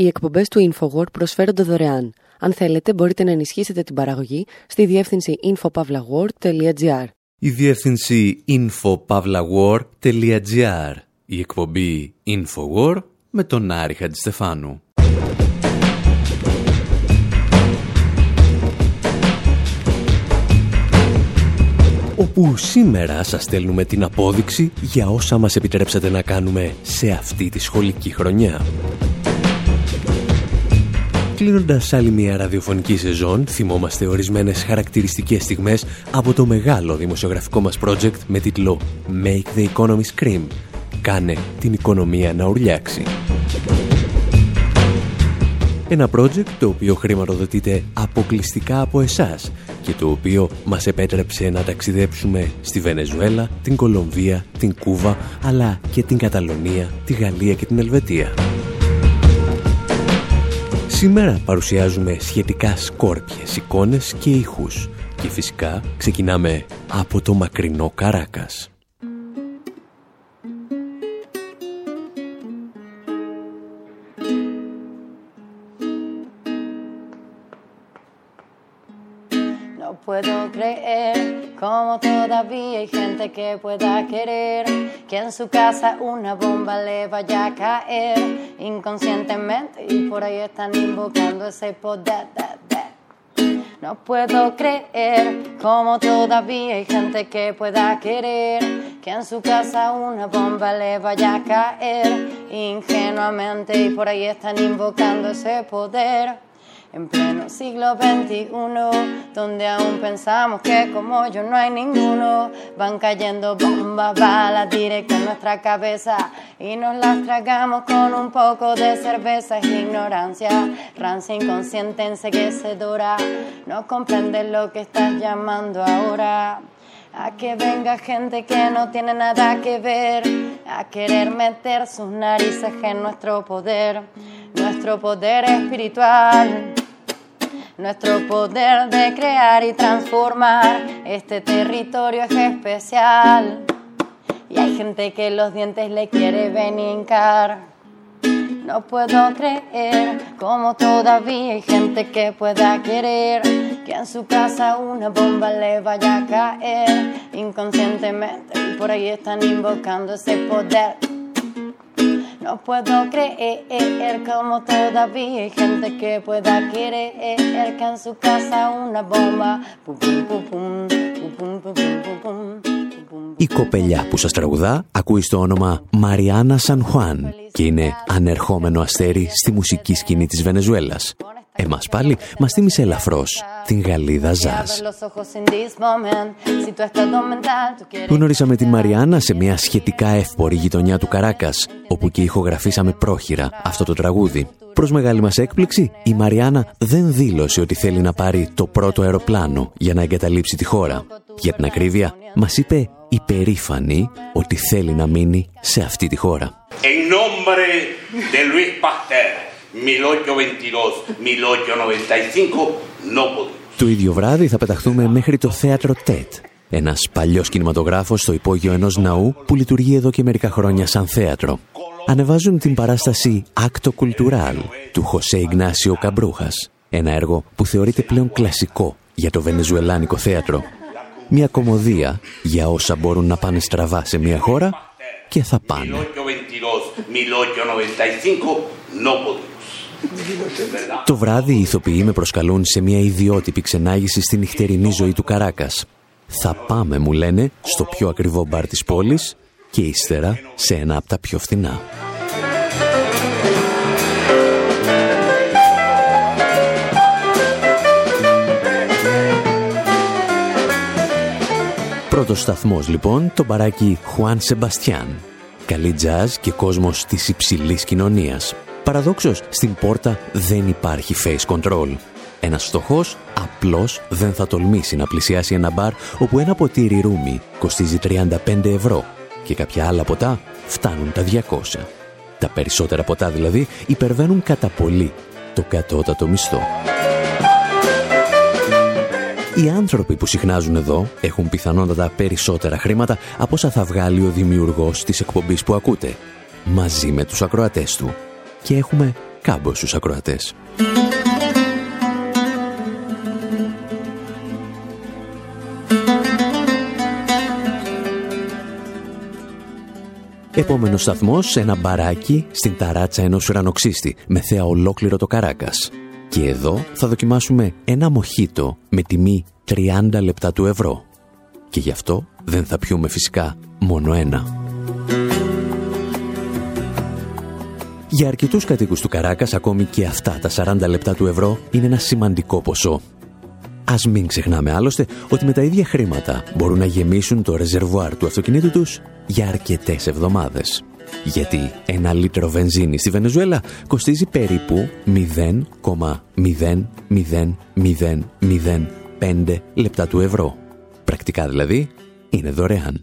Οι εκπομπές του InfoWord προσφέρονται δωρεάν. Αν θέλετε, μπορείτε να ενισχύσετε την παραγωγή στη διεύθυνση infopavlagor.gr. Η διεύθυνση infopavlagor.gr. Η εκπομπή InfoWord με τον Άρη Χατζηστεφάνου. όπου σήμερα σας στέλνουμε την απόδειξη για όσα μας επιτρέψατε να κάνουμε σε αυτή τη σχολική χρονιά. Κλείνοντας άλλη μια ραδιοφωνική σεζόν, θυμόμαστε ορισμένες χαρακτηριστικές στιγμές από το μεγάλο δημοσιογραφικό μας project με τίτλο «Make the economy scream» «Κάνε την οικονομία να ουρλιάξει». Ένα project το οποίο χρηματοδοτείται αποκλειστικά από εσάς και το οποίο μας επέτρεψε να ταξιδέψουμε στη Βενεζουέλα, την Κολομβία, την Κούβα, αλλά και την Καταλωνία, τη Γαλλία και την Ελβετία. Σήμερα παρουσιάζουμε σχετικά σκόρπιες εικόνες και ήχους και φυσικά ξεκινάμε από το μακρινό Καράκας. puedo creer como todavía hay gente que pueda querer que en su casa una bomba le vaya a caer inconscientemente y por ahí están invocando ese poder. No puedo creer como todavía hay gente que pueda querer que en su casa una bomba le vaya a caer ingenuamente y por ahí están invocando ese poder en pleno siglo XXI, donde aún pensamos que como yo no hay ninguno, van cayendo bombas, balas directas en nuestra cabeza y nos las tragamos con un poco de cerveza. Es ignorancia, rancia inconsciente, enseguecedora, no comprende lo que estás llamando ahora. A que venga gente que no tiene nada que ver, a querer meter sus narices en nuestro poder, nuestro poder espiritual nuestro poder de crear y transformar. Este territorio es especial. Y hay gente que los dientes le quiere venir No puedo creer como todavía hay gente que pueda querer que en su casa una bomba le vaya a caer. Inconscientemente y por ahí están invocando ese poder no puedo creer como todavía hay gente que pueda querer que en su casa una bomba. Η κοπελιά που σας τραγουδά ακούει στο όνομα Μαριάννα Σαν Χουάν και είναι ανερχόμενο αστέρι στη μουσική σκηνή της Βενεζουέλας. Εμάς πάλι μας θύμισε ελαφρώς την Γαλλίδα Ζάζ. Γνωρίσαμε τη Μαριάννα σε μια σχετικά εύπορη γειτονιά του Καράκας, όπου και ηχογραφήσαμε πρόχειρα αυτό το τραγούδι. Προς μεγάλη μας έκπληξη, η Μαριάννα δεν δήλωσε ότι θέλει να πάρει το πρώτο αεροπλάνο για να εγκαταλείψει τη χώρα. Για την ακρίβεια, μας είπε υπερήφανη ότι θέλει να μείνει σε αυτή τη χώρα. Το ίδιο βράδυ θα πεταχθούμε μέχρι το θέατρο ΤΕΤ, ένας παλιός κινηματογράφος στο υπόγειο ενός ναού που λειτουργεί εδώ και μερικά χρόνια σαν θέατρο. Ανεβάζουν την παράσταση «Άκτο Κουλτουράλ» του Χωσέ Ιγνάσιο Καμπρούχας, ένα έργο που θεωρείται πλέον κλασικό για το βενεζουελάνικο θέατρο. Μια κομμωδία για όσα μπορούν να πάνε στραβά σε μια χώρα και θα πάνε. Το βράδυ οι ηθοποιοί με προσκαλούν σε μια ιδιότυπη ξενάγηση στη νυχτερινή ζωή του Καράκας. Θα πάμε, μου λένε, στο πιο ακριβό μπαρ της πόλης και ύστερα σε ένα από τα πιο φθηνά. Πρώτος σταθμός λοιπόν, το μπαράκι Χουάν Σεμπαστιάν. Καλή τζάζ και κόσμος της υψηλής κοινωνίας. Παραδόξως, στην πόρτα δεν υπάρχει face control. Ένας φτωχός απλώς δεν θα τολμήσει να πλησιάσει ένα μπαρ όπου ένα ποτήρι ρούμι κοστίζει 35 ευρώ και κάποια άλλα ποτά φτάνουν τα 200. Τα περισσότερα ποτά δηλαδή υπερβαίνουν κατά πολύ το κατώτατο μισθό. Οι άνθρωποι που συχνάζουν εδώ έχουν πιθανότατα περισσότερα χρήματα από όσα θα βγάλει ο δημιουργός της εκπομπής που ακούτε, μαζί με τους ακροατές του και έχουμε κάμποσους ακροατές. Επόμενος σταθμός, ένα μπαράκι στην ταράτσα ενός ουρανοξύστη, με θέα ολόκληρο το Καράκας. Και εδώ θα δοκιμάσουμε ένα μοχίτο με τιμή 30 λεπτά του ευρώ. Και γι' αυτό δεν θα πιούμε φυσικά μόνο ένα. Για αρκετούς κατοίκους του Καράκας, ακόμη και αυτά τα 40 λεπτά του ευρώ είναι ένα σημαντικό ποσό. Ας μην ξεχνάμε άλλωστε ότι με τα ίδια χρήματα μπορούν να γεμίσουν το ρεζερβουάρ του αυτοκινήτου τους για αρκετές εβδομάδες. Γιατί ένα λίτρο βενζίνη στη Βενεζουέλα κοστίζει περίπου 0,00005 λεπτά του ευρώ. Πρακτικά δηλαδή είναι δωρεάν.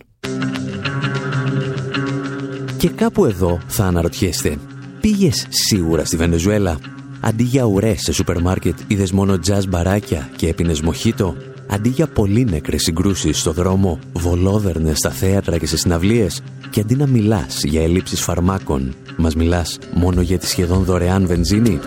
Και κάπου εδώ θα αναρωτιέστε, πήγες σίγουρα στη Βενεζουέλα; Αντί για ουρές σε σούπερ μάρκετ είδες μόνο τζαζ μπαράκια και έπινες μοχίτο, αντί για πολύ νεκρές συγκρούσεις στο δρόμο, βολόδερνες στα θέατρα και σε συναυλίες; Και αντί να μιλάς για ελλείψεις φαρμάκων, μας μιλάς μόνο για τη σχεδόν δωρεάν βενζίνη;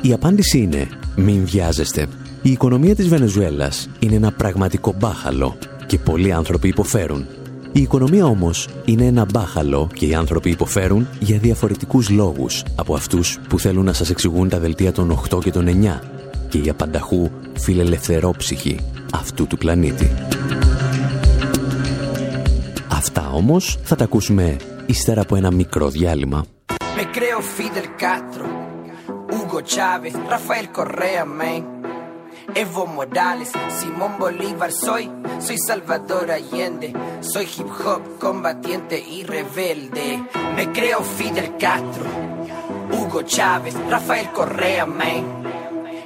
Η απάντηση είναι μην βιάζεστε. Η οικονομία της Βενεζουέλας είναι ένα πραγματικό μπάχαλο και πολλοί άνθρωποι υποφέρουν. Η οικονομία όμως είναι ένα μπάχαλο και οι άνθρωποι υποφέρουν για διαφορετικούς λόγους από αυτούς που θέλουν να σας εξηγούν τα δελτία των 8 και των 9 και για πανταχού φιλελευθερόψυχοι αυτού του πλανήτη. Αυτά όμως θα τα ακούσουμε ύστερα από ένα μικρό διάλειμμα. Με creo Fidel Castro, Hugo Chávez, Rafael Correa, Evo Morales, Simón Bolívar soy, soy Salvador Allende, soy hip hop combatiente y rebelde. Me creo Fidel Castro, Hugo Chávez, Rafael Correa, man.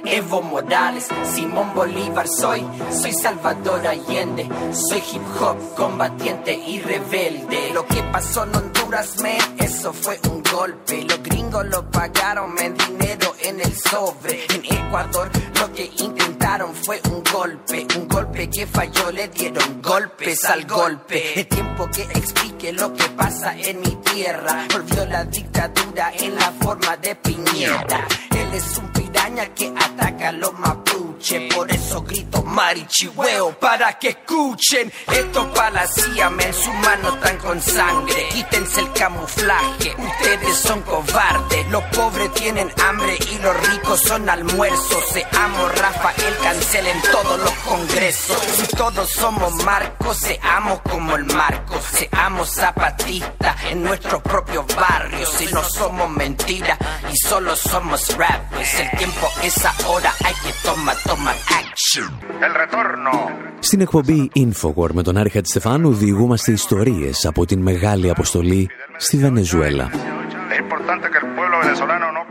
Evo Morales, Simón Bolívar soy, soy Salvador Allende, soy hip hop combatiente y rebelde. Lo que pasó en Honduras, me, eso fue un golpe. Los gringos lo pagaron, me dinero en el sobre. En Ecuador lo que intentaron fue un golpe, un golpe que falló, le dieron golpes al golpe. Es tiempo que explique lo que pasa en mi tierra. Volvió la dictadura en la forma de piñeta. Él es un dan que ataca los mapu Por eso grito marichihueo para que escuchen. Esto para la sus manos están con sangre. Quítense el camuflaje, ustedes son cobardes. Los pobres tienen hambre y los ricos son almuerzos. Seamos Rafael, cancelen todos los congresos. Si todos somos Marcos, seamos como el Marco. Seamos zapatistas en nuestros propios barrios. Si no somos mentiras y solo somos rappers, el tiempo Στην εκπομπή Infowar με τον Άρη Στεφάνου διηγούμαστε ιστορίες από την μεγάλη αποστολή στη Βενεζουέλα.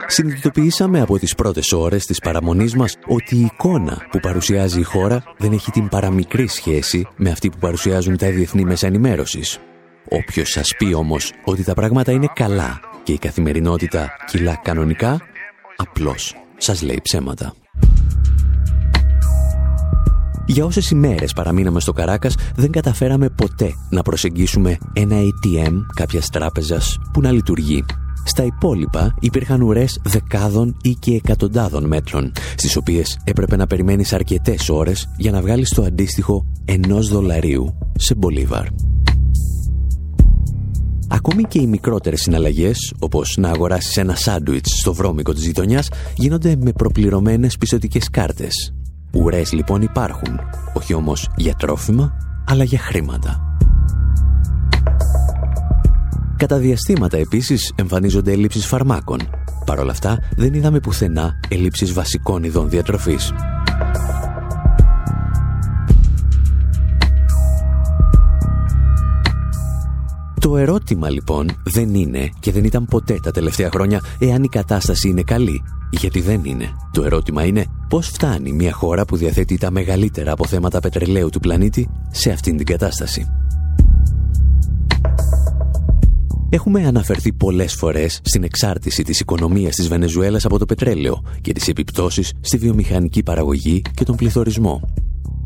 Συνειδητοποιήσαμε από τις πρώτες ώρες της παραμονής μας ότι η εικόνα που παρουσιάζει η χώρα δεν έχει την παραμικρή σχέση με αυτή που παρουσιάζουν τα διεθνή μέσα ενημέρωσης. Όποιος σας πει όμως ότι τα πράγματα είναι καλά και η καθημερινότητα κυλά κανονικά, απλώς σας λέει ψέματα. Για όσες ημέρες παραμείναμε στο Καράκας δεν καταφέραμε ποτέ να προσεγγίσουμε ένα ATM κάποιας τράπεζας που να λειτουργεί. Στα υπόλοιπα υπήρχαν ουρές δεκάδων ή και εκατοντάδων μέτρων, στις οποίες έπρεπε να περιμένεις αρκετές ώρες για να βγάλεις το αντίστοιχο ενός δολαρίου σε Μπολίβαρ. Ακόμη και οι μικρότερες συναλλαγές, όπως να αγοράσεις ένα σάντουιτς στο βρώμικο της γειτονιάς, γίνονται με προπληρωμένες πιστοτικές κάρτες. Ουρές λοιπόν υπάρχουν, όχι όμως για τρόφιμα, αλλά για χρήματα. Κατά διαστήματα επίσης εμφανίζονται ελλείψεις φαρμάκων. Παρ' όλα αυτά δεν είδαμε πουθενά ελλείψεις βασικών ειδών διατροφής. Το ερώτημα λοιπόν δεν είναι και δεν ήταν ποτέ τα τελευταία χρόνια εάν η κατάσταση είναι καλή. Γιατί δεν είναι. Το ερώτημα είναι πώς φτάνει μια χώρα που διαθέτει τα μεγαλύτερα αποθέματα πετρελαίου του πλανήτη σε αυτήν την κατάσταση. Έχουμε αναφερθεί πολλές φορές στην εξάρτηση της οικονομίας της Βενεζουέλας από το πετρέλαιο και τις επιπτώσεις στη βιομηχανική παραγωγή και τον πληθωρισμό.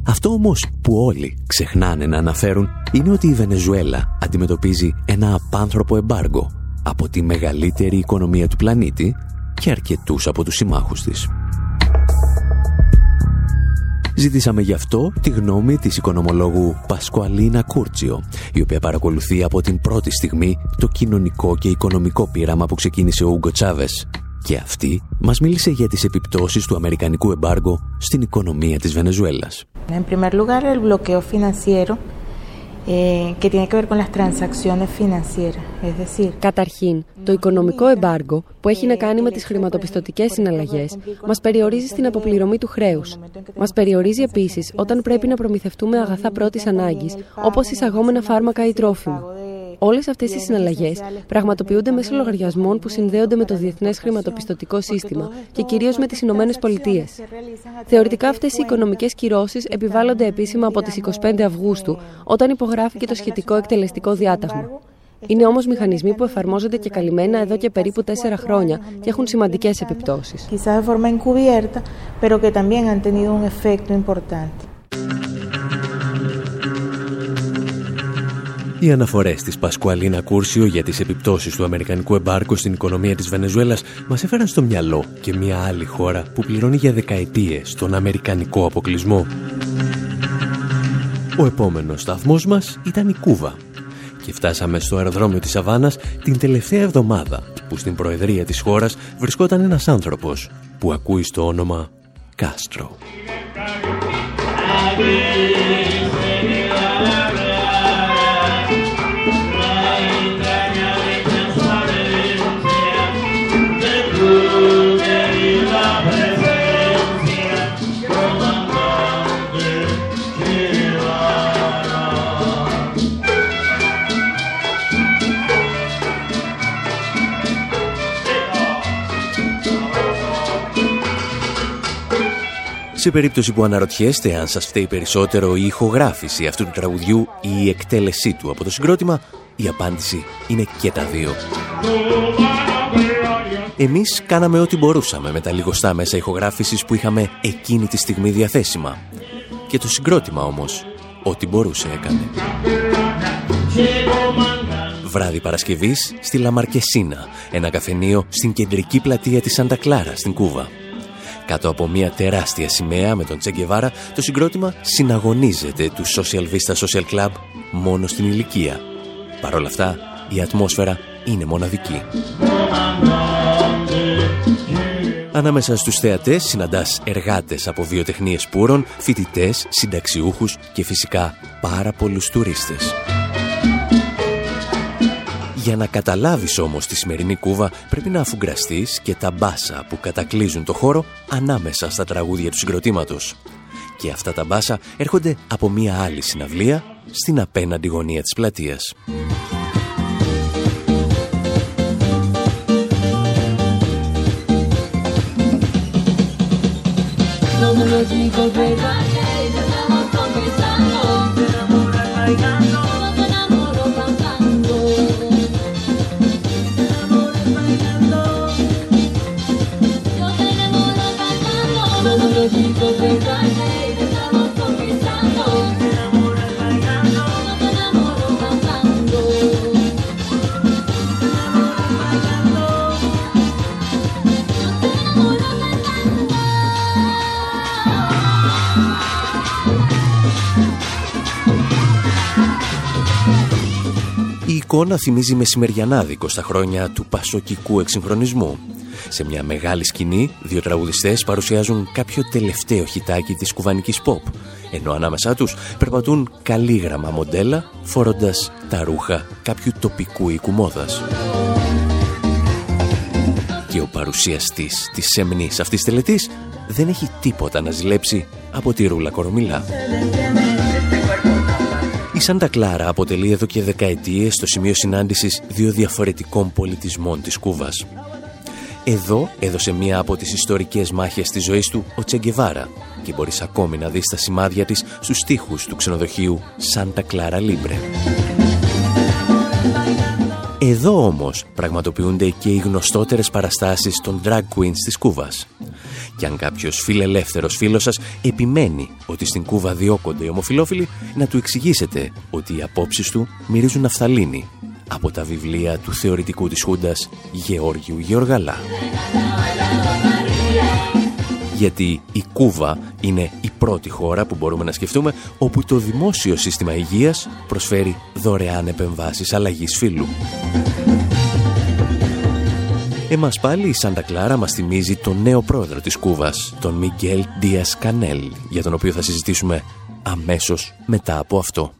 Αυτό όμως που όλοι ξεχνάνε να αναφέρουν είναι ότι η Βενεζουέλα αντιμετωπίζει ένα απάνθρωπο εμπάργο από τη μεγαλύτερη οικονομία του πλανήτη και αρκετούς από τους συμμάχους της. Ζητήσαμε γι' αυτό τη γνώμη της οικονομολόγου Πασκουαλίνα Κούρτσιο, η οποία παρακολουθεί από την πρώτη στιγμή το κοινωνικό και οικονομικό πείραμα που ξεκίνησε ο Ούγκο Τσάβες. Και αυτή μας μίλησε για τις επιπτώσεις του αμερικανικού εμπάργου στην οικονομία της Βενεζουέλας. En primer lugar, el bloqueo financiero eh, que tiene que ver con las transacciones financieras. Es decir, Καταρχήν, το οικονομικό εμπάργκο που έχει να κάνει με τις χρηματοπιστωτικές συναλλαγές μας περιορίζει στην αποπληρωμή του χρέους. Μας περιορίζει επίσης όταν πρέπει να προμηθευτούμε αγαθά πρώτης ανάγκης, όπως εισαγόμενα φάρμακα ή τρόφιμα. Όλε αυτέ οι συναλλαγέ πραγματοποιούνται μέσω λογαριασμών που συνδέονται με το διεθνέ χρηματοπιστωτικό σύστημα και κυρίω με τι Ηνωμένε Πολιτείε. Θεωρητικά αυτέ οι οικονομικέ κυρώσει επιβάλλονται επίσημα από τι 25 Αυγούστου, όταν υπογράφηκε το σχετικό εκτελεστικό διάταγμα. Είναι όμω μηχανισμοί που εφαρμόζονται και καλυμμένα εδώ και περίπου τέσσερα χρόνια και έχουν σημαντικέ επιπτώσει. Οι αναφορές της Πασκουαλίνα Κούρσιο για τις επιπτώσεις του αμερικανικού εμπάρκου στην οικονομία της Βενεζουέλας μας έφεραν στο μυαλό και μια άλλη χώρα που πληρώνει για δεκαετίες τον αμερικανικό αποκλεισμό. Ο επόμενος σταθμός μας ήταν η Κούβα και φτάσαμε στο αεροδρόμιο της Αβάνας την τελευταία εβδομάδα που στην προεδρία της χώρας βρισκόταν ένας άνθρωπος που ακούει στο όνομα Κάστρο. Σε περίπτωση που αναρωτιέστε αν σας φταίει περισσότερο η ηχογράφηση αυτού του τραγουδιού ή η εκτέλεσή του από το συγκρότημα, η απάντηση είναι και τα δύο. Εμείς κάναμε ό,τι μπορούσαμε με τα λιγοστά μέσα ηχογράφησης που είχαμε εκείνη τη στιγμή διαθέσιμα. Και το συγκρότημα όμως, ό,τι μπορούσε έκανε. Βράδυ Παρασκευής στη Λαμαρκεσίνα, ένα καφενείο στην κεντρική πλατεία της Σαντα Κλάρα στην Κούβα. Κάτω από μια τεράστια σημαία με τον Τσεγκεβάρα, το συγκρότημα συναγωνίζεται του Social Vista Social Club μόνο στην ηλικία. Παρ' όλα αυτά, η ατμόσφαιρα είναι μοναδική. Ανάμεσα στους θεατές συναντάς εργάτες από βιοτεχνίες πούρων, φοιτητές, συνταξιούχους και φυσικά πάρα πολλούς τουρίστες. Για να καταλάβεις όμως τη σημερινή κούβα πρέπει να αφουγκραστείς και τα μπάσα που κατακλείζουν το χώρο ανάμεσα στα τραγούδια του συγκροτήματος. Και αυτά τα μπάσα έρχονται από μία άλλη συναυλία στην απέναντι γωνία της πλατείας. Η εικόνα θυμίζει μεσημεριανάδικο στα χρόνια του πασοκικού εξυγχρονισμού. Σε μια μεγάλη σκηνή, δύο τραγουδιστές παρουσιάζουν κάποιο τελευταίο χιτάκι της κουβανικής pop, ενώ ανάμεσά τους περπατούν καλήγραμμα μοντέλα, φορώντας τα ρούχα κάποιου τοπικού οίκου μόδας. Και ο παρουσιαστής της σεμνής αυτής τελετής δεν έχει τίποτα να ζηλέψει από τη ρούλα κορομιλά. Η Σάντα Κλάρα αποτελεί εδώ και δεκαετίες το σημείο συνάντησης δύο διαφορετικών πολιτισμών της Κούβας. Εδώ έδωσε μία από τις ιστορικές μάχες της ζωής του ο Τσεγκεβάρα και μπορείς ακόμη να δεις τα σημάδια της στους στίχους του ξενοδοχείου Σάντα Κλάρα Λίμπρε. Εδώ όμως πραγματοποιούνται και οι γνωστότερες παραστάσεις των drag queens της Κούβας. Και αν κάποιος φιλελεύθερος φίλος σας επιμένει ότι στην Κούβα διώκονται οι ομοφιλόφιλοι, να του εξηγήσετε ότι οι απόψεις του μυρίζουν ναφθαλίνη, από τα βιβλία του θεωρητικού της Χούντας Γεώργιου Γεωργαλά. Γιατί η Κούβα είναι η πρώτη χώρα που μπορούμε να σκεφτούμε όπου το δημόσιο σύστημα υγείας προσφέρει δωρεάν επεμβάσεις αλλαγής φύλου. Εμάς πάλι η Σάντα Κλάρα μας θυμίζει τον νέο πρόεδρο της Κούβας, τον Μιγγέλ Ντίας Κανέλ, για τον οποίο θα συζητήσουμε αμέσως μετά από αυτό.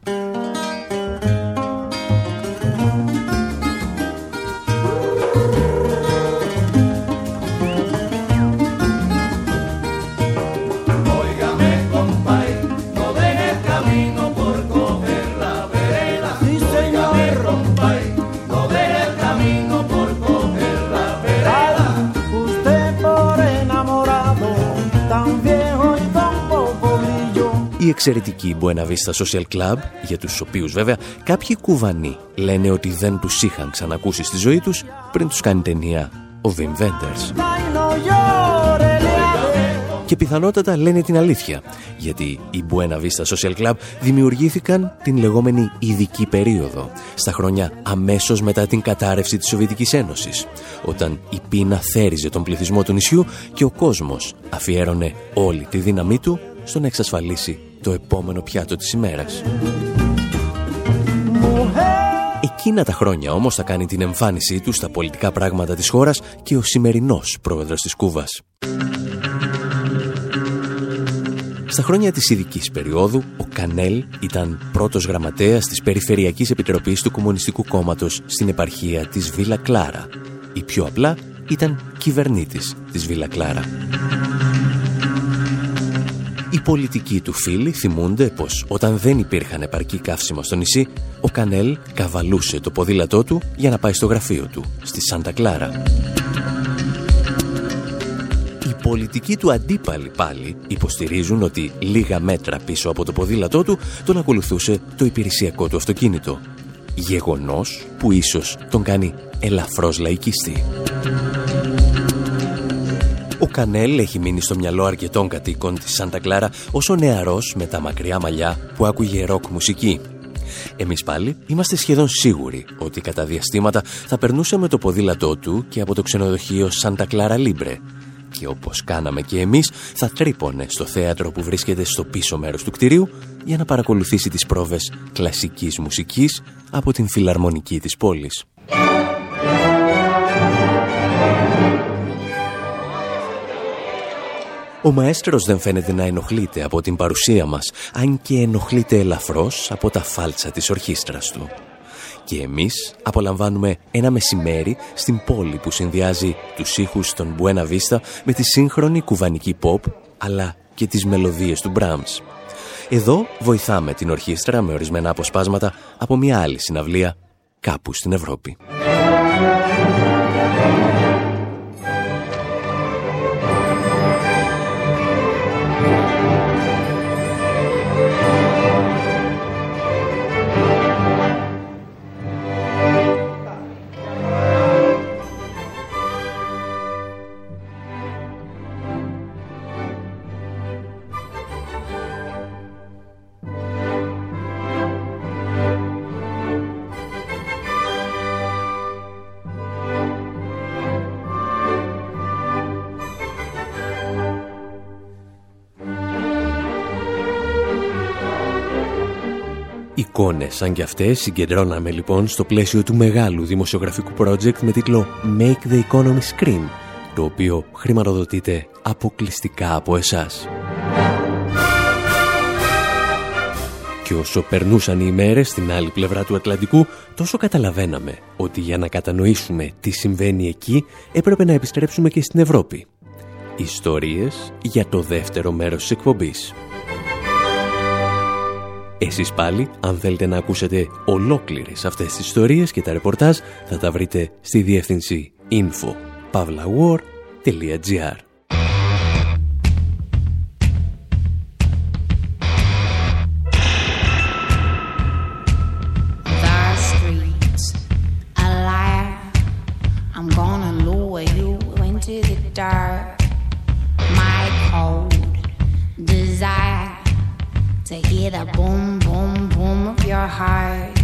Εξαιρετική Buena Vista Social Club, για τους οποίους βέβαια κάποιοι κουβανοί λένε ότι δεν τους είχαν ξανακούσει στη ζωή τους πριν τους κάνει ταινία ο Wim Wenders. Και πιθανότατα λένε την αλήθεια, γιατί οι Buena Vista Social Club δημιουργήθηκαν την λεγόμενη ειδική περίοδο, στα χρόνια αμέσως μετά την κατάρρευση της Σοβιετικής Ένωσης, όταν η πείνα θέριζε τον πληθυσμό του νησιού και ο κόσμος αφιέρωνε όλη τη δύναμή του στο να εξασφαλίσει το επόμενο πιάτο της ημέρας. Εκείνα τα χρόνια όμως θα κάνει την εμφάνισή του στα πολιτικά πράγματα της χώρας και ο σημερινός πρόεδρος της Κούβας. Στα χρόνια της ειδικής περίοδου, ο Κανέλ ήταν πρώτος γραμματέας της Περιφερειακής Επιτροπής του Κομμουνιστικού Κόμματος στην επαρχία της Βίλα Κλάρα. Ή πιο απλά, ήταν κυβερνήτης της Βίλα Κλάρα. Οι πολιτικοί του φίλοι θυμούνται πως όταν δεν υπήρχαν επαρκή καύσιμα στο νησί, ο Κανέλ καβαλούσε το ποδήλατό του για να πάει στο γραφείο του, στη Σάντα Κλάρα. Οι πολιτικοί του αντίπαλοι πάλι υποστηρίζουν ότι λίγα μέτρα πίσω από το ποδήλατό του τον ακολουθούσε το υπηρεσιακό του αυτοκίνητο. Γεγονός που ίσως τον κάνει ελαφρώς λαϊκιστή. Ο Κανέλ έχει μείνει στο μυαλό αρκετών κατοίκων της Σάντα Κλάρα ως ο νεαρός με τα μακριά μαλλιά που άκουγε ροκ μουσική. Εμείς πάλι είμαστε σχεδόν σίγουροι ότι κατά διαστήματα θα περνούσε με το ποδήλατό του και από το ξενοδοχείο Σάντα Κλάρα Λίμπρε και όπως κάναμε και εμείς θα τρύπωνε στο θέατρο που βρίσκεται στο πίσω μέρος του κτηρίου για να παρακολουθήσει τις πρόβες κλασικής μουσικής από την φιλαρμονική της πόλης. Ο μαέστρος δεν φαίνεται να ενοχλείται από την παρουσία μας, αν και ενοχλείται ελαφρώς από τα φάλτσα της ορχήστρας του. Και εμείς απολαμβάνουμε ένα μεσημέρι στην πόλη που συνδυάζει τους ήχους των Buena Vista με τη σύγχρονη κουβανική pop, αλλά και τις μελωδίες του Brahms. Εδώ βοηθάμε την ορχήστρα με ορισμένα αποσπάσματα από μια άλλη συναυλία κάπου στην Ευρώπη. Εικόνες σαν κι αυτές συγκεντρώναμε λοιπόν στο πλαίσιο του μεγάλου δημοσιογραφικού project με τίτλο Make the Economy Scream, το οποίο χρηματοδοτείται αποκλειστικά από εσάς. Και όσο περνούσαν οι ημέρες στην άλλη πλευρά του Ατλαντικού, τόσο καταλαβαίναμε ότι για να κατανοήσουμε τι συμβαίνει εκεί έπρεπε να επιστρέψουμε και στην Ευρώπη. Ιστορίες για το δεύτερο μέρος της εκπομπής. Εσείς πάλι, αν θέλετε να ακούσετε ολόκληρες αυτές τις ιστορίες και τα ρεπορτάζ, θα τα βρείτε στη διεύθυνση info.pavlawar.gr to hear the boom, high.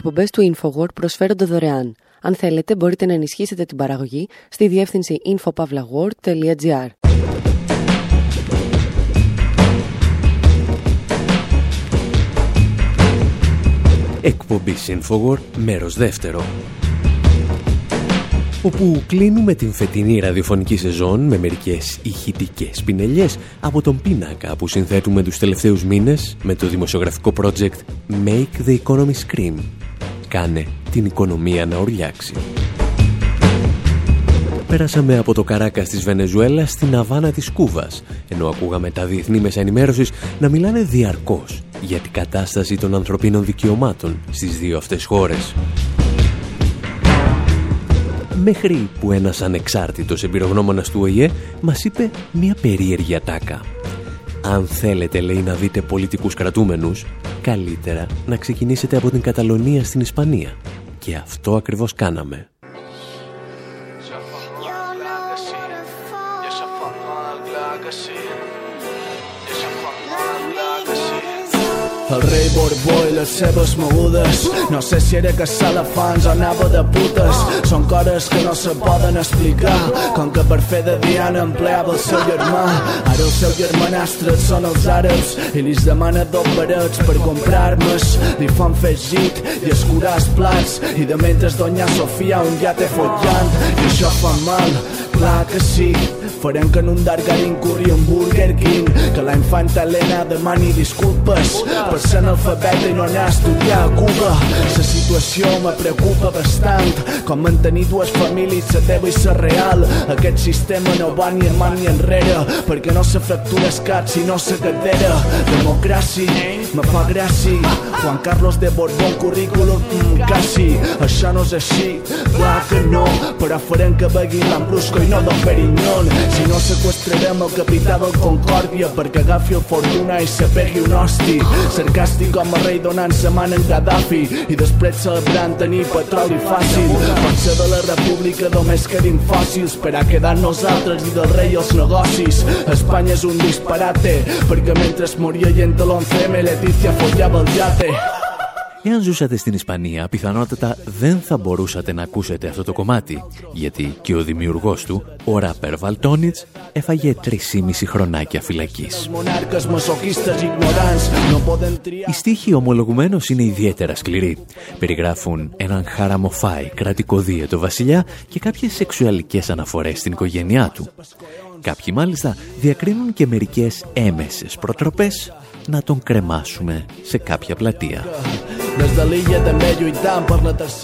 Εκπομπές του InfoWord προσφέρονται δωρεάν. Αν θέλετε, μπορείτε να ενισχύσετε την παραγωγή στη διεύθυνση infopavlagor.gr. Εκπομπή InfoWord, μέρος δεύτερο όπου κλείνουμε την φετινή ραδιοφωνική σεζόν με μερικές ηχητικές πινελιές από τον πίνακα που συνθέτουμε τους τελευταίους μήνες με το δημοσιογραφικό project Make the Economy Scream. Κάνε την οικονομία να ορλιάξει. Πέρασαμε από το Καράκα της Βενεζουέλας στην Αβάνα της Κούβας, ενώ ακούγαμε τα διεθνή μέσα ενημέρωσης να μιλάνε διαρκώς για την κατάσταση των ανθρωπίνων δικαιωμάτων στις δύο αυτές χώρες μέχρι που ένας ανεξάρτητος εμπειρογνώμονας του ΟΗΕ μας είπε μια περίεργη ατάκα. Αν θέλετε, λέει, να δείτε πολιτικούς κρατούμενους, καλύτερα να ξεκινήσετε από την Καταλωνία στην Ισπανία. Και αυτό ακριβώς κάναμε. El rei Borbó i les seves mogudes. No sé si era caçar elefants o anava de putes. Són coses que no se poden explicar. Com que per fer de Diana empleava el seu germà. Ara el seu germanastre són els àrabs I li demana dos barets per comprar armes Li fan fer git i escurar els plats. I de mentre Doña Sofia un ja té follant. I això fa mal Clar que sí, farem que en un Dargarin corri un Burger King. Que la infanta Helena demani disculpes per ser analfabeta i no anar a estudiar a Cuba. La situació me preocupa bastant. Com mantenir dues famílies la teva i la real. Aquest sistema no va ni en ni enrere. Perquè no se fractura el cap sinó la cadera. Democràcia me fa gràcia. Juan Carlos de Borbón currículum mm, quasi. Això no és així. Clar que no. Però farem que begui l'Ambrusco i no Don Perignon si no sequestrarem el capità del Concòrdia perquè agafi el Fortuna i se pegui un hosti. Sarcàstic com a rei donant man en Gaddafi i després celebrant tenir petroli fàcil. Ser de la república només quedin fòssils per a quedar nosaltres i del rei els negocis. Espanya és un disparate perquè mentre moria gent a l'11M Leticia follava el yate Εάν ζούσατε στην Ισπανία, πιθανότατα δεν θα μπορούσατε να ακούσετε αυτό το κομμάτι, γιατί και ο δημιουργός του, ο ράπερ Βαλτόνιτς, έφαγε 3,5 χρονάκια φυλακής. Οι στίχοι ομολογουμένως είναι ιδιαίτερα σκληροί. Περιγράφουν έναν χαραμοφάι κρατικό δίαιτο βασιλιά και κάποιες σεξουαλικές αναφορές στην οικογένειά του. Κάποιοι μάλιστα διακρίνουν και μερικές έμεσες προτροπές να τον κρεμάσουμε σε κάποια πλατεία.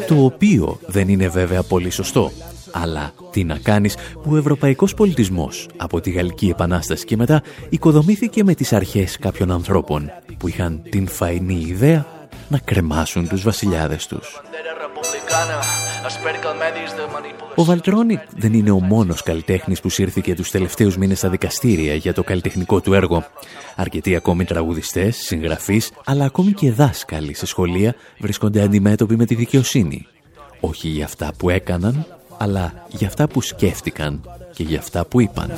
Το οποίο δεν είναι βέβαια πολύ σωστό. Αλλά τι να κάνεις που ο ευρωπαϊκός πολιτισμός από τη Γαλλική Επανάσταση και μετά οικοδομήθηκε με τις αρχές κάποιων ανθρώπων που είχαν την φαϊνή ιδέα να κρεμάσουν τους βασιλιάδες τους. Ο Βαλτρόνικ δεν είναι ο μόνος καλλιτέχνης που σύρθηκε τους τελευταίους μήνες στα δικαστήρια για το καλλιτεχνικό του έργο. Αρκετοί ακόμη τραγουδιστές, συγγραφείς, αλλά ακόμη και δάσκαλοι σε σχολεία βρίσκονται αντιμέτωποι με τη δικαιοσύνη. Όχι για αυτά που έκαναν, αλλά για αυτά που σκέφτηκαν και για αυτά που είπαν.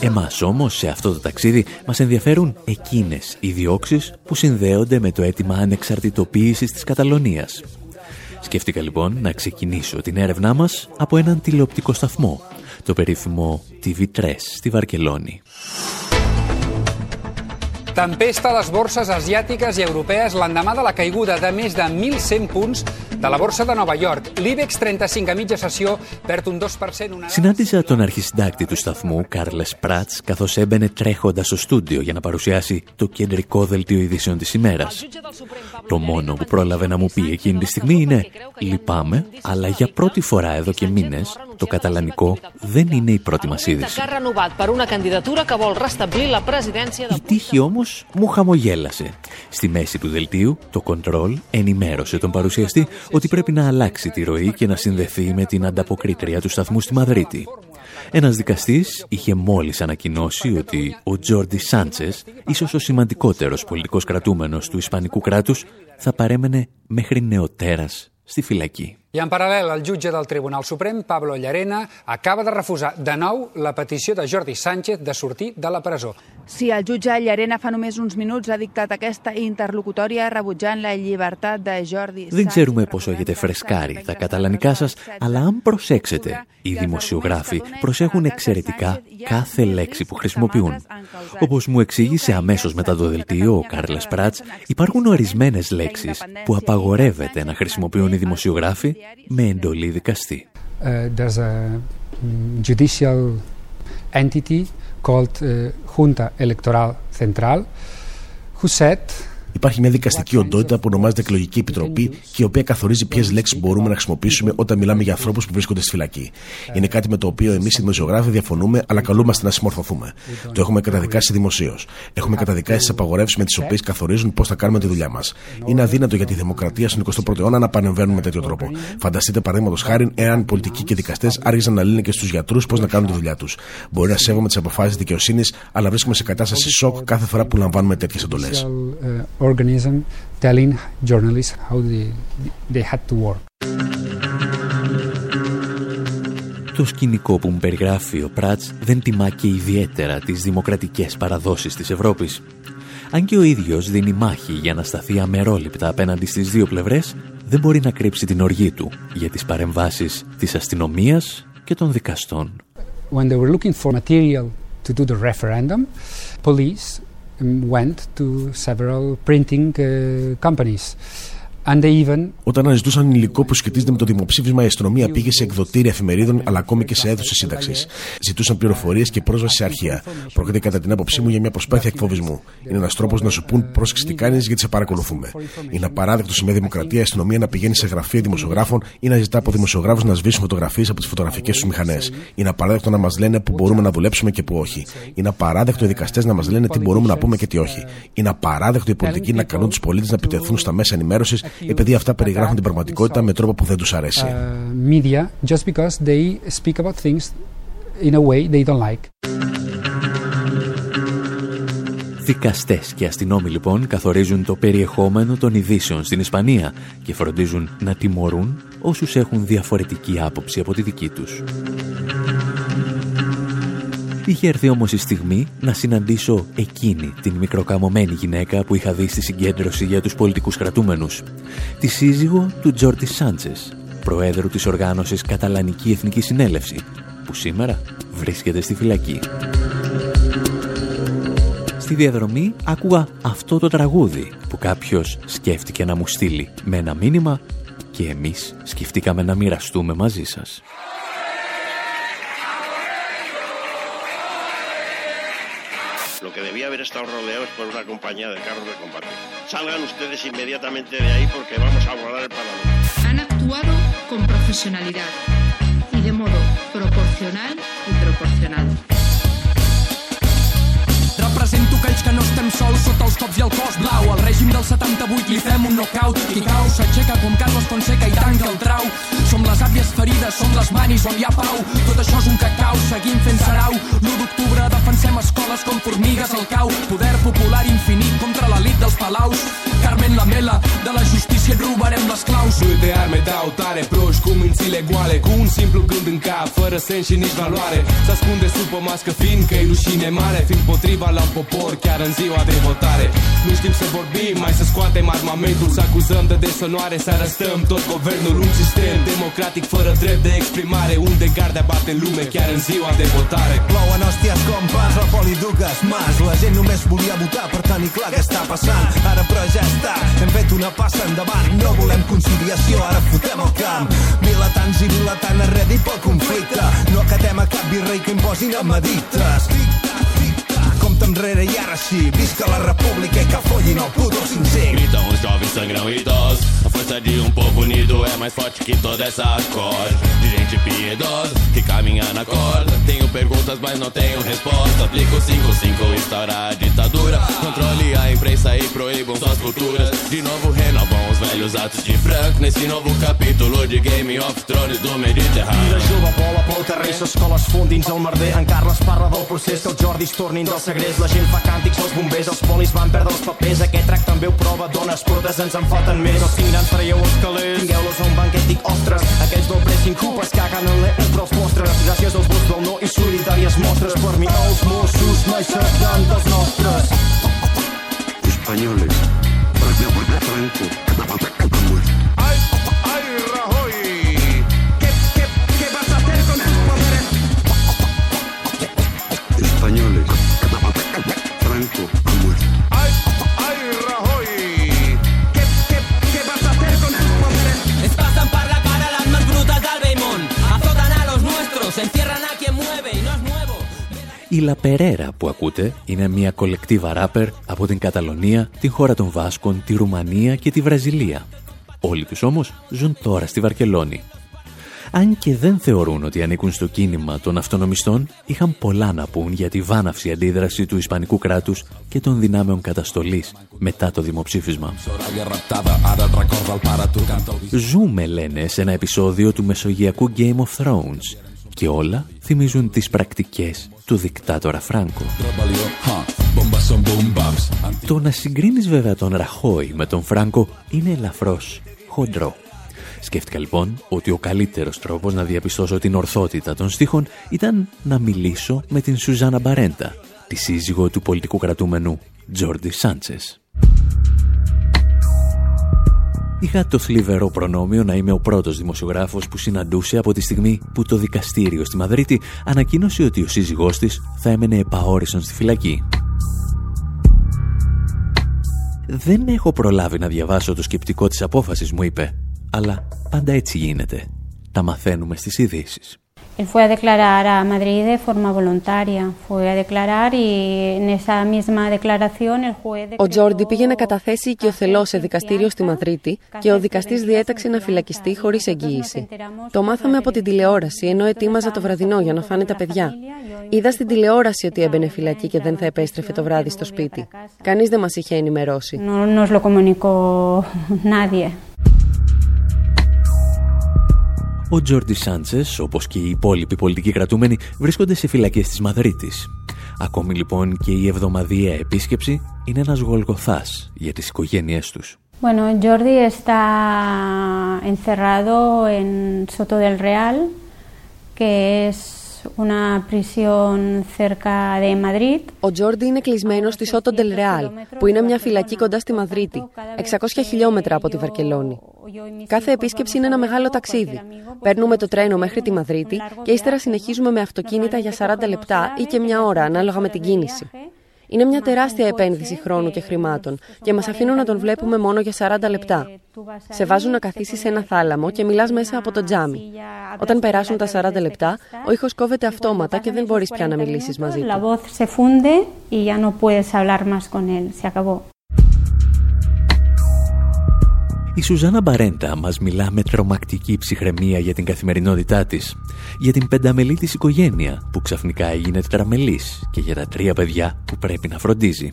Εμάς όμως σε αυτό το ταξίδι μας ενδιαφέρουν εκείνες οι διώξεις που συνδέονται με το αίτημα ανεξαρτητοποίησης της Καταλωνίας. Σκέφτηκα λοιπόν να ξεκινήσω την έρευνά μας από έναν τηλεοπτικό σταθμό, το περίφημο TV3 στη Βαρκελόνη. Tempesta a les borses asiàtiques i europees l'endemà de la caiguda de més de 1.100 punts de la borsa de Nova York. L'IBEX 35 a mitja sessió perd un 2%. Una... Συνάντησα τον αρχισυντάκτη του σταθμού, Κάρλες Πράτς, καθώς έμπαινε τρέχοντας στο στούντιο για να παρουσιάσει το κεντρικό δελτίο ειδήσεων της ημέρας. Το μόνο που πρόλαβε να μου πει εκείνη τη στιγμή είναι «Λυπάμαι, αλλά για πρώτη φορά εδώ και μήνες το καταλανικό δεν είναι η πρώτη μας είδηση». Η τύχη όμως μου χαμογέλασε. Στη μέση του δελτίου, το κοντρόλ ενημέρωσε τον παρουσιαστή ότι πρέπει να αλλάξει τη ροή και να συνδεθεί με την ανταποκρίτρια του σταθμού στη Μαδρίτη. Ένας δικαστής είχε μόλις ανακοινώσει ότι ο Τζόρντι Σάντσες, ίσως ο σημαντικότερος πολιτικός κρατούμενος του Ισπανικού κράτους, θα παρέμενε μέχρι νεοτέρας στη φυλακή. I en paral·lel, el jutge del Tribunal Suprem, Pablo Llarena, acaba de refusar de nou la petició de Jordi Sánchez de sortir de la presó. Sí, el jutge Llarena fa només uns minuts ha dictat aquesta interlocutòria rebutjant la llibertat de Jordi Δεν ξέρουμε πόσο έχετε φρεσκάρει τα καταλανικά σας, αλλά αν προσέξετε, οι δημοσιογράφοι προσέχουν εξαιρετικά κάθε λέξη που χρησιμοποιούν. Όπως μου εξήγησε αμέσως μετά το δελτίο ο Κάρλες Πράτς, υπάρχουν ορισμένες λέξεις που απαγορεύεται να χρησιμοποιούν οι δημοσιογράφοι με εντολή δικαστή. Uh, there's a judicial entity called uh, Junta Electoral Central who said Υπάρχει μια δικαστική οντότητα που ονομάζεται Εκλογική Επιτροπή και η οποία καθορίζει ποιες λέξεις μπορούμε να χρησιμοποιήσουμε όταν μιλάμε για ανθρώπους που βρίσκονται στη φυλακή. Είναι κάτι με το οποίο εμείς οι δημοσιογράφοι διαφωνούμε, αλλά καλούμαστε να συμμορφωθούμε. Το έχουμε καταδικάσει δημοσίως. Έχουμε καταδικάσει τις απαγορεύσεις με τις οποίες καθορίζουν πώς θα κάνουμε τη δουλειά μας. Είναι αδύνατο για τη δημοκρατία στον 21ο αιώνα να πανεμβαίνουν με τέτοιο τρόπο. Φανταστείτε παραδείγματος χάρη εάν πολιτικοί και δικαστές άργησαν να λύνουν και στους γιατρούς πώς να κάνουν τη δουλειά τους. Μπορεί να σέβομαι τις αποφάσεις δικαιοσύνης, αλλά βρίσκουμε σε κατάσταση σοκ κάθε φορά που λαμβάνουμε τέτοιες εντολές organism telling journalists how they, they had to work. Το σκηνικό που μου περιγράφει ο Πράτς δεν τιμά και ιδιαίτερα τις δημοκρατικές παραδόσεις της Ευρώπης. Αν και ο ίδιος δίνει μάχη για να σταθεί αμερόληπτα απέναντι στις δύο πλευρές, δεν μπορεί να κρύψει την οργή του για τις παρεμβάσεις της αστυνομίας και των δικαστών. When they were looking for material to do the referendum, police went to several printing uh, companies Όταν αναζητούσαν υλικό που σχετίζεται με το δημοψήφισμα, η αστυνομία πήγε σε εκδοτήρια εφημερίδων αλλά ακόμη και σε αίθουσες σύνταξης. Ζητούσαν πληροφορίες και πρόσβαση σε αρχεία. Πρόκειται κατά την άποψή μου για μια προσπάθεια εκφοβισμού. Είναι ένας τρόπος να σου πούν πρόσεξε τι κάνεις γιατί σε παρακολουθούμε. Είναι απαράδεκτο σε μια δημοκρατία η αστυνομία να πηγαίνει σε γραφεία δημοσιογράφων ή να ζητά από δημοσιογράφους να σβήσουν φωτογραφίες από τις φωτογραφικές τους μηχανές. Είναι απαράδεκτο να μας λένε που μπορούμε να δουλέψουμε και που όχι. Είναι απαράδεκτο οι δικαστές να μας λένε τι μπορούμε να πούμε και τι όχι. Είναι απαράδεκτο οι πολιτικοί να καλούν τους πολίτες να επιτεθούν στα μέσα ενημέρωσης επειδή αυτά περιγράφουν την πραγματικότητα με τρόπο που δεν τους αρέσει. Δικαστές και αστυνόμοι λοιπόν καθορίζουν το περιεχόμενο των ειδήσεων στην Ισπανία και φροντίζουν να τιμωρούν όσους έχουν διαφορετική άποψη από τη δική τους. Είχε έρθει όμως η στιγμή να συναντήσω εκείνη την μικροκαμωμένη γυναίκα που είχα δει στη συγκέντρωση για τους πολιτικούς κρατούμενους. Τη σύζυγο του Τζόρτι Σάντσες, προέδρου της οργάνωσης Καταλανική Εθνική Συνέλευση, που σήμερα βρίσκεται στη φυλακή. Στη διαδρομή άκουγα αυτό το τραγούδι που κάποιος σκέφτηκε να μου στείλει με ένα μήνυμα και εμείς σκεφτήκαμε να μοιραστούμε μαζί σας. Que debía haber estado rodeados por una compañía de carros de combate. Salgan ustedes inmediatamente de ahí porque vamos a abordar el parador. Han actuado con profesionalidad y de modo proporcional y proporcionado. No estem sols sota els cops i el cos blau. Al règim del 78 li fem un knockout. Qui cau s'aixeca com Carlos Fonseca i tanca el trau. Som les àvies ferides, som les manis on hi ha pau. Tot això és un cacau, seguim fent sarau. L'1 d'octubre defensem escoles com formigues al cau. Poder popular infinit contra l'elit dels palaus. Carmen Lamela, de la justícia robarem les claus. Nu de arme dau tare, proști cu mințile goale Cu un simplu gând în cap, fără sens și nici valoare Se ascunde sub mască fiindcă e mare Fiind potriva la popor chiar în ziua de votare Nu știm să vorbim, mai să scoatem armamentul. Să acuzăm de desonoare, să arăstăm tot guvernul. Un sistem democratic fără drept de exprimare Unde garda bate lume chiar în ziua de votare. Plouen hòsties com la poli dugues mas La gent només volia votar, per tenir clar què està passant Ara però ja està, hem fet una passa endavant No volem conciliació, ara fotem el camp Vilatans i vilatant arredi pel conflicte No acatem a cap virrei que imposin a medites Compte enrere i ara sí. Visca la república e que follin el puto 5-5 Gritam os jovens sangrão idosos A força de um povo unido é mais forte que toda essa corda De gente piedosa que caminha na corda Tenho perguntas mas não tenho resposta Aplico 5-5, instaurar a ditadura Controle a imprensa e proíbam suas culturas De novo renovam os velhos atos de Franco Nesse novo capítulo de Game of Thrones do Mediterrani Mira jove, bola pel carrer, s'escola es fon dins el merder. En Carles parla del procés que els Jordis tornin del segrest. La gent fa càntics, els bombers, els polis van perdre els papers. Aquest trac també ho prova, dones protes ens en més. Traieu els calés, tingueu-los a un banquet, dic, ostres, aquells del pressing culpes caguen en l'EU, però els vostres. Gràcies als vots del no i solidàries mostres. Per mi els Mossos mai seran dels nostres. Españoles, Franco, ¡Ay, ay, Rajoy! Η La Περέρα που ακούτε είναι μια κολεκτίβα ράπερ από την Καταλωνία, την χώρα των Βάσκων, τη Ρουμανία και τη Βραζιλία. Όλοι τους όμως ζουν τώρα στη Βαρκελόνη. Αν και δεν θεωρούν ότι ανήκουν στο κίνημα των αυτονομιστών, είχαν πολλά να πούν για τη βάναυση αντίδραση του Ισπανικού κράτους και των δυνάμεων καταστολής μετά το δημοψήφισμα. Ζούμε, λένε, σε ένα επεισόδιο του μεσογειακού Game of Thrones και όλα θυμίζουν τις πρακτικές του δικτάτορα Φράνκο. Το να συγκρίνεις βέβαια τον Ραχώη με τον Φράνκο είναι ελαφρώς χοντρό. Σκέφτηκα λοιπόν ότι ο καλύτερος τρόπος να διαπιστώσω την ορθότητα των στίχων ήταν να μιλήσω με την Σουζάνα Μπαρέντα, τη σύζυγο του πολιτικού κρατούμενου Τζόρντι Σάντσες. Είχα το θλιβερό προνόμιο να είμαι ο πρώτος δημοσιογράφος που συναντούσε από τη στιγμή που το δικαστήριο στη Μαδρίτη ανακοίνωσε ότι ο σύζυγός της θα έμενε επαόριστον στη φυλακή. «Δεν έχω προλάβει να διαβάσω το σκεπτικό της απόφασης», μου είπε. «Αλλά πάντα έτσι γίνεται. Τα μαθαίνουμε στις ειδήσεις. Él fue a declarar a Madrid de forma voluntaria. Fue a declarar y en esa misma declaración el juez Ο Τζόρντι πήγε να καταθέσει οικειοθελώ σε δικαστήριο στη Μαδρίτη και ο δικαστή διέταξε να φυλακιστεί χωρί εγγύηση. Το μάθαμε από την τηλεόραση ενώ ετοίμαζα το βραδινό για να φάνε τα παιδιά. Είδα στην τηλεόραση ότι έμπαινε φυλακή και δεν θα επέστρεφε το βράδυ στο σπίτι. Κανεί δεν μα είχε ενημερώσει. no nos lo comunicó nadie. Ο Τζόρντι Σάντσες, όπως και οι υπόλοιποι πολιτικοί κρατούμενοι, βρίσκονται σε φυλακές της Μαδρίτης. Ακόμη λοιπόν και η εβδομαδιαία επίσκεψη είναι ένας γολγοθάς για τις οικογένειές τους. Bueno, Jordi está encerrado en Soto del Real, que es una prisión cerca de Madrid. Ο Τζόρντι είναι κλεισμένος στη Σότο Ντελ Ρεάλ, που είναι μια φυλακή κοντά στη Μαδρίτη, 600 χιλιόμετρα από τη Βαρκελόνη. Κάθε επίσκεψη είναι ένα μεγάλο ταξίδι. Παίρνουμε το τρένο μέχρι τη Μαδρίτη και ύστερα συνεχίζουμε με αυτοκίνητα για 40 λεπτά ή και μια ώρα, ανάλογα με την κίνηση. Είναι μια τεράστια επένδυση χρόνου και χρημάτων και μας αφήνουν να τον βλέπουμε μόνο για 40 λεπτά. Σε βάζουν να καθίσεις σε ένα θάλαμο και μιλάς μέσα από το τζάμι. Όταν περάσουν τα 40 λεπτά, ο ήχος κόβεται αυτόματα και δεν μπορείς πια να μιλήσεις μαζί La του. Η Σουζάνα Μπαρέντα μας μιλά με τρομακτική ψυχραιμία για την καθημερινότητά της, για την πενταμελή της οικογένεια που ξαφνικά έγινε τετραμελής και για τα τρία παιδιά που πρέπει να φροντίζει.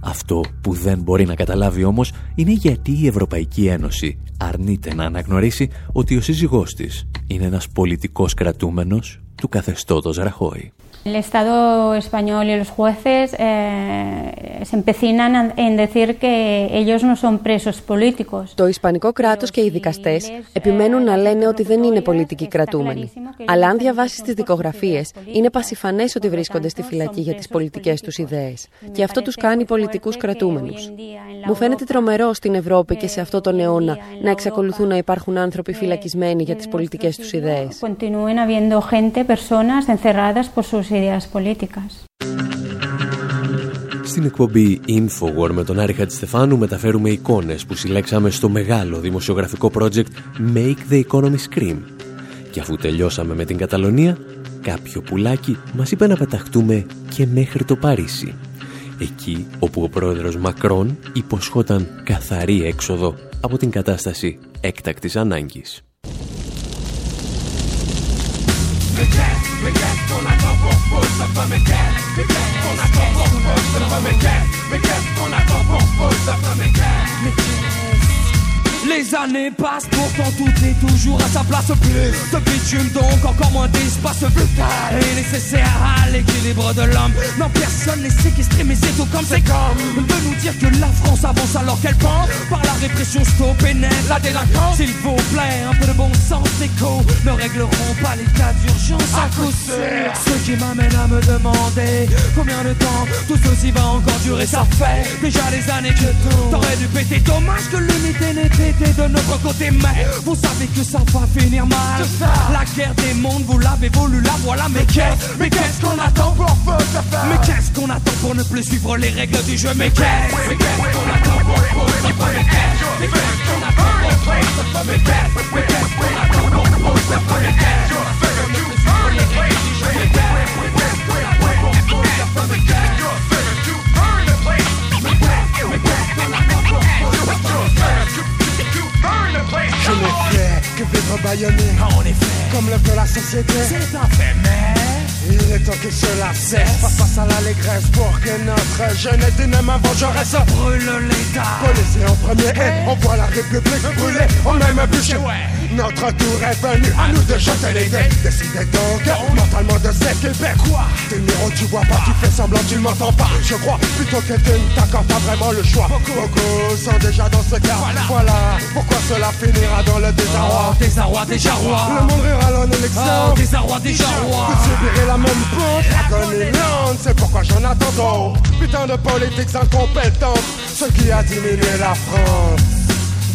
Αυτό που δεν μπορεί να καταλάβει όμως είναι γιατί η Ευρωπαϊκή Ένωση αρνείται να αναγνωρίσει ότι ο σύζυγός της είναι ένας πολιτικός κρατούμενος του καθεστώτος Ραχώη. El Estado español y los jueces eh, se empecinan a- en decir que ellos no son presos políticos. Το Ισπανικό κράτος και οι δικαστές επιμένουν να λένε ότι δεν είναι πολιτικοί κρατούμενοι. Αλλά αν διαβάσεις τις δικογραφίες, είναι πασιφανές ότι βρίσκονται στη φυλακή για τις πολιτικές τους ιδέες. Και αυτό τους κάνει πολιτικούς κρατούμενους. Μου φαίνεται τρομερό στην Ευρώπη και σε αυτό τον αιώνα να εξακολουθούν να υπάρχουν άνθρωποι φυλακισμένοι για τις πολιτικές τους ιδέες. Continúen habiendo gente, personas encerradas por sus ideas políticas. Στην εκπομπή Infowar με τον Άρη Χατζηστεφάνου μεταφέρουμε εικόνες που συλλέξαμε στο μεγάλο δημοσιογραφικό project Make the Economy Scream. Και αφού τελειώσαμε με την Καταλωνία, κάποιο πουλάκι μας είπε να πεταχτούμε και μέχρι το Παρίσι. Εκεί όπου ο πρόεδρος Μακρόν υποσχόταν καθαρή έξοδο από την κατάσταση έκτακτης ανάγκης. pousse, ça fait qu'on attend qu'on ça qu'on. Les années passent, pourtant tout est toujours à sa place. Plus de bitume, donc encore moins d'espace vital et nécessaire à l'équilibre de l'homme. Non, personne n'est séquestré, mais c'est tout comme c'est comme de nous dire que la France avance alors qu'elle pense par la répression stoppée net la délinquance. S'il vous plaît, un peu de bon sens écho ne régleront pas cas d'urgence à coup sûr. Ce qui m'amène à me demander combien de temps tout ceci va encore durer. Ça fait déjà des années que tout t'aurais dû péter. Dommage que l'unité n'ait de notre côté, mais vous savez que ça va finir mal. La guerre des mondes, vous l'avez voulu, la voilà. Mais qu'est-ce, mais qu'est-ce qu'on attend pour Mais qu'est-ce qu'on attend pour ne plus suivre les règles du jeu Mais qu'est-ce, mais qu'est-ce qu'on attend pour qu'est-ce, mais qu'est-ce qu'on attend pour Mais qu'est-ce, mais qu'est-ce qu'on attend pour Mais jeunesse des mêmes avant Jaurès Brûle les gars Policier en premier, hey. on voit la république brûler. On aime un bûcher, ouais. Notre tour est venu à nous de jeter les dés. Décidez donc mentalement de s'équiper Quoi? T'es numéro tu vois pas, tu fais semblant tu ne m'entends pas. Je crois plutôt que tu ne t'accordes pas vraiment le choix. Beaucoup sont déjà dans ce cas. Voilà. Pourquoi cela finira dans le désarroi? Oh, désarroi, déjà roi Le monde rira en élection Oh, désarroi, déjà roi Vous subirez la même pente Agonie c'est pourquoi j'en attends Putain de politiques incompétentes Ce qui a diminué la France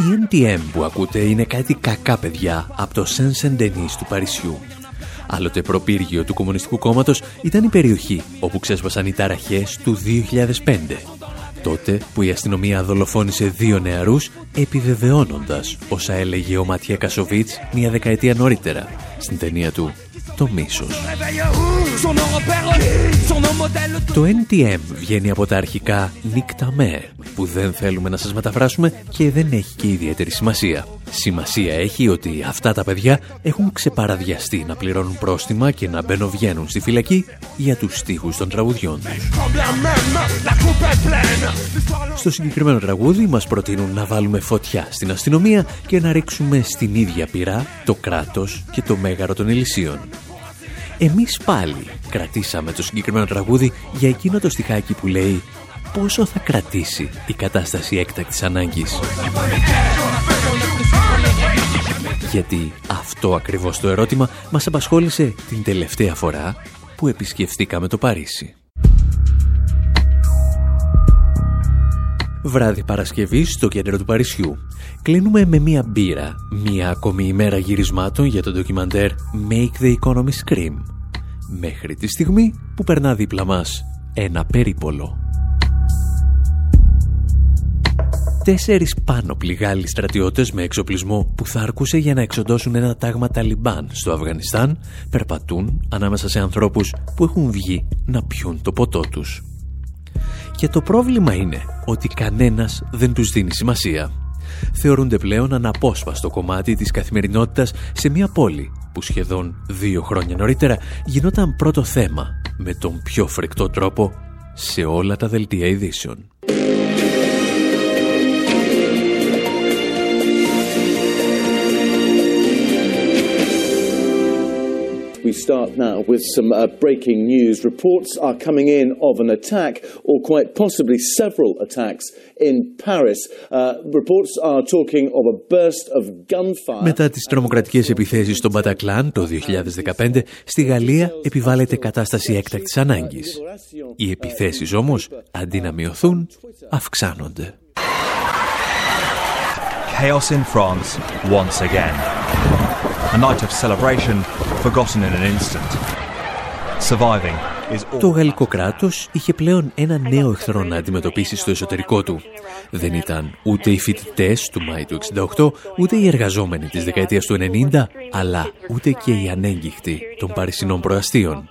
Η NTM που ακούτε είναι κάτι κακά παιδιά από το Saint saint του Παρισιού. Άλλοτε προπύργιο του Κομμουνιστικού Κόμματος ήταν η περιοχή όπου ξέσπασαν οι ταραχές του 2005. Τότε που η αστυνομία δολοφόνησε δύο νεαρούς επιβεβαιώνοντας όσα έλεγε ο Ματιέ Κασοβίτς μια δεκαετία νωρίτερα στην ταινία του το μίσος. Το NTM βγαίνει από τα αρχικά Νικταμέρ, που δεν θέλουμε να σας μεταφράσουμε και δεν έχει και ιδιαίτερη σημασία. Σημασία έχει ότι αυτά τα παιδιά έχουν ξεπαραδιαστεί να πληρώνουν πρόστιμα και να μπαινοβγαίνουν στη φυλακή για τους στίχους των τραγουδιών. Στο συγκεκριμένο τραγούδι μας προτείνουν να βάλουμε φωτιά στην αστυνομία και να ρίξουμε στην ίδια πυρά το κράτος και το μέγαρο των Ελυσίων. Εμείς πάλι κρατήσαμε το συγκεκριμένο τραγούδι για εκείνο το στιχάκι που λέει πόσο θα κρατήσει η κατάσταση έκτακτης ανάγκης. Γιατί αυτό ακριβώς το ερώτημα μας απασχόλησε την τελευταία φορά που επισκεφθήκαμε το Παρίσι. Βράδυ Παρασκευή στο κέντρο του Παρισιού. Κλείνουμε με μία μπύρα, μία ακόμη ημέρα γυρισμάτων για το ντοκιμαντέρ Make the Economy Scream. Μέχρι τη στιγμή που περνά δίπλα μας ένα περίπολο. Τέσσερις πάνω πληγάλοι στρατιώτες με εξοπλισμό που θα αρκούσε για να εξοντώσουν ένα τάγμα Ταλιμπάν στο Αφγανιστάν περπατούν ανάμεσα σε ανθρώπους που έχουν βγει να πιούν το ποτό τους. Και το πρόβλημα είναι ότι κανένας δεν τους δίνει σημασία. Θεωρούνται πλέον αναπόσπαστο κομμάτι της καθημερινότητας σε μια πόλη που σχεδόν δύο χρόνια νωρίτερα γινόταν πρώτο θέμα με τον πιο φρικτό τρόπο σε όλα τα δελτία ειδήσεων. We start now with some uh, breaking news. Reports are coming in of an attack, or quite possibly several attacks, in Paris. Uh, reports are talking of a burst of gunfire. Μετά τις τρομοκρατικές επιθέσεις στον Πατακλάν το 2015, στη Γαλλία επιβάλλεται κατάσταση έκτακτης ανάγκης. Οι επιθέσεις όμως, αντί να μειωθούν, αυξάνονται. Chaos in France once again. A night of celebration forgotten in an instant. Surviving το γαλλικό κράτος είχε πλέον ένα νέο εχθρό να αντιμετωπίσει στο εσωτερικό του. Δεν ήταν ούτε οι φοιτητές του Μάη του 68, ούτε οι εργαζόμενοι της δεκαετίας του 90, αλλά ούτε και οι ανέγκυχτοι των παρισινών προαστίων.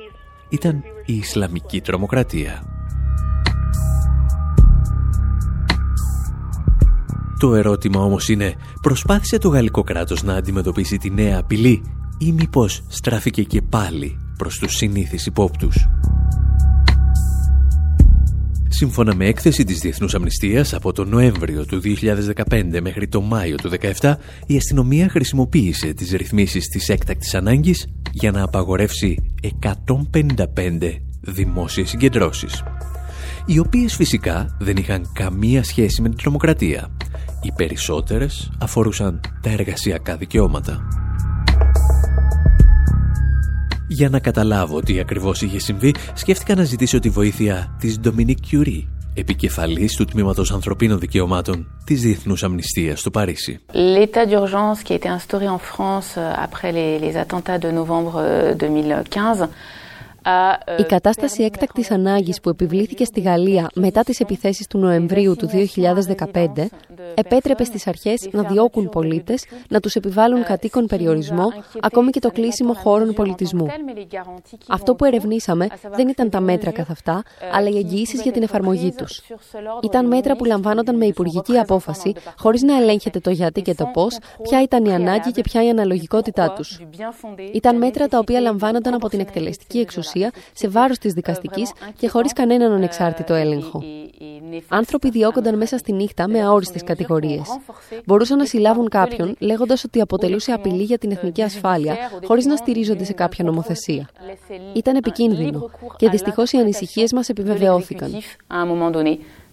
Ήταν η Ισλαμική τρομοκρατία. Το ερώτημα όμως είναι, προσπάθησε το γαλλικό κράτος να αντιμετωπίσει τη νέα απειλή; Ή μήπως στράφηκε και πάλι προς τους συνήθεις υπόπτους. Σύμφωνα με έκθεση της Διεθνούς Αμνηστίας, από τον Νοέμβριο του 2015 μέχρι τον Μάιο του 2017, η αστυνομία χρησιμοποίησε τις ρυθμίσεις της έκτακτης ανάγκης για να απαγορεύσει 155 δημόσιες συγκεντρώσεις, οι οποίες φυσικά δεν είχαν καμία σχέση με την τρομοκρατία. Οι περισσότερες αφορούσαν τα εργασιακά δικαιώματα. Για να καταλάβω τι ακριβώς είχε συμβεί, σκέφτηκα να ζητήσω τη βοήθεια της Ντομινίκ Κιουρί, επικεφαλής του Τμήματος Ανθρωπίνων Δικαιωμάτων της Διεθνούς Αμνηστίας στο Παρίσι. L'état d'urgence qui a été instauré en France euh, après les, les attentats de novembre 2015 euh, η κατάσταση έκτακτης ανάγκης που επιβλήθηκε στη Γαλλία μετά τις επιθέσεις του Νοεμβρίου του 2015 επέτρεπε στις αρχές να διώκουν πολίτες, να τους επιβάλλουν κατοίκον περιορισμό, ακόμη και το κλείσιμο χώρων πολιτισμού. Αυτό που ερευνήσαμε δεν ήταν τα μέτρα καθ' αυτά, αλλά οι εγγυήσεις για την εφαρμογή τους. Ήταν μέτρα που λαμβάνονταν με υπουργική απόφαση, χωρίς να ελέγχεται το γιατί και το πώς, ποια ήταν η ανάγκη και ποια η αναλογικότητά τους. Ήταν μέτρα τα οποία λαμβάνονταν από την εκτελεστική εξουσία σε βάρος της δικαστικής και χωρίς κανέναν ανεξάρτητο έλεγχο. Άνθρωποι διώκονταν μέσα στη νύχτα με αόριστες κατηγορίες. Μπορούσαν να συλλάβουν κάποιον λέγοντας ότι αποτελούσε απειλή για την εθνική ασφάλεια χωρίς να στηρίζονται σε κάποια νομοθεσία. Ήταν επικίνδυνο και δυστυχώς οι ανησυχίες μας επιβεβαιώθηκαν.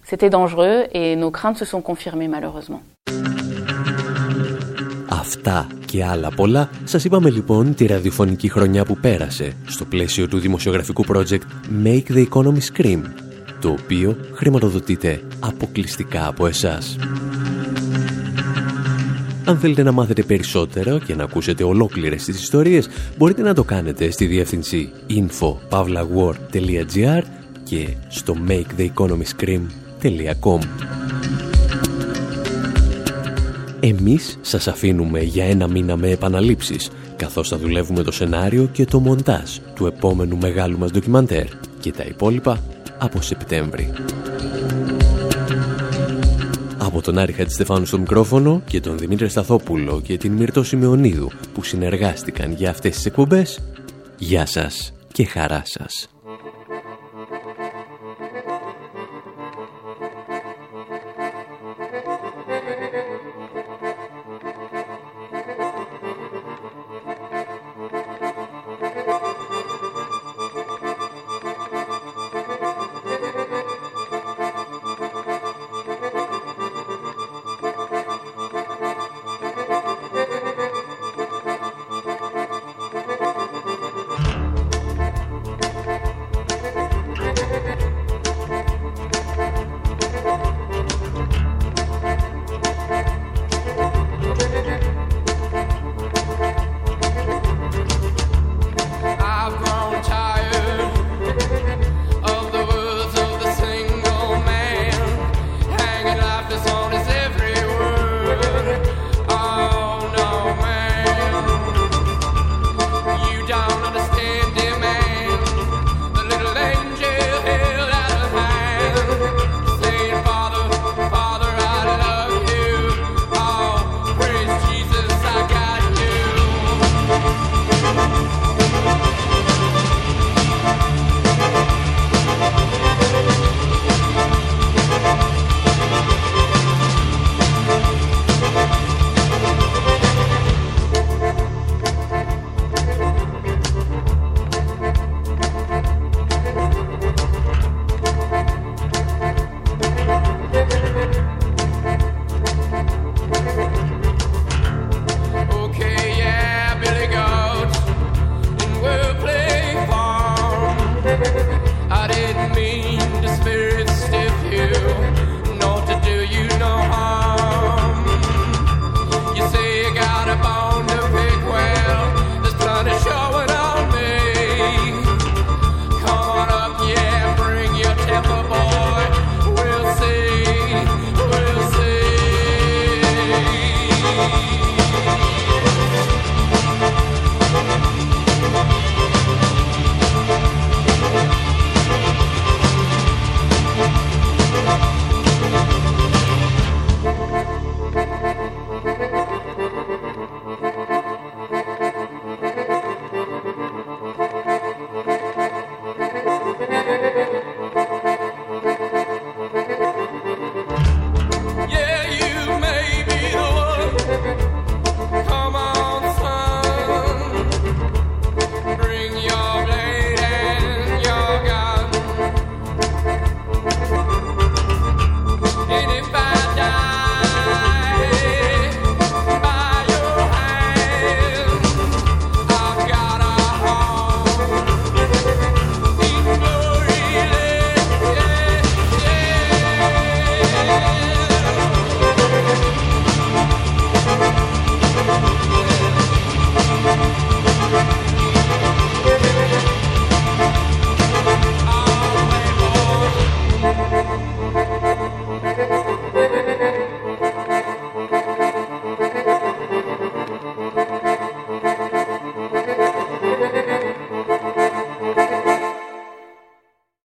C'était dangereux et nos craintes se sont confirmées malheureusement. Αυτά και άλλα πολλά σας είπαμε λοιπόν τη ραδιοφωνική χρονιά που πέρασε στο πλαίσιο του δημοσιογραφικού project Make the Economy Scream το οποίο χρηματοδοτείται αποκλειστικά από εσάς. Αν θέλετε να μάθετε περισσότερο και να ακούσετε ολόκληρες τις ιστορίες, μπορείτε να το κάνετε στη διεύθυνση info.pavlawar.gr και στο maketheeconomyscream.com Εμείς σας αφήνουμε για ένα μήνα με επαναλήψεις, καθώς θα δουλεύουμε το σενάριο και το μοντάζ του επόμενου μεγάλου μας ντοκιμαντέρ και τα υπόλοιπα από Σεπτέμβρη. Από τον Άρη Χατζηστεφάνου στο μικρόφωνο και τον Δημήτρη Σταθόπουλο και την Μυρτώ Σιμεωνίδου που συνεργάστηκαν για αυτές τις εκπομπές, γεια σας και χαρά σας.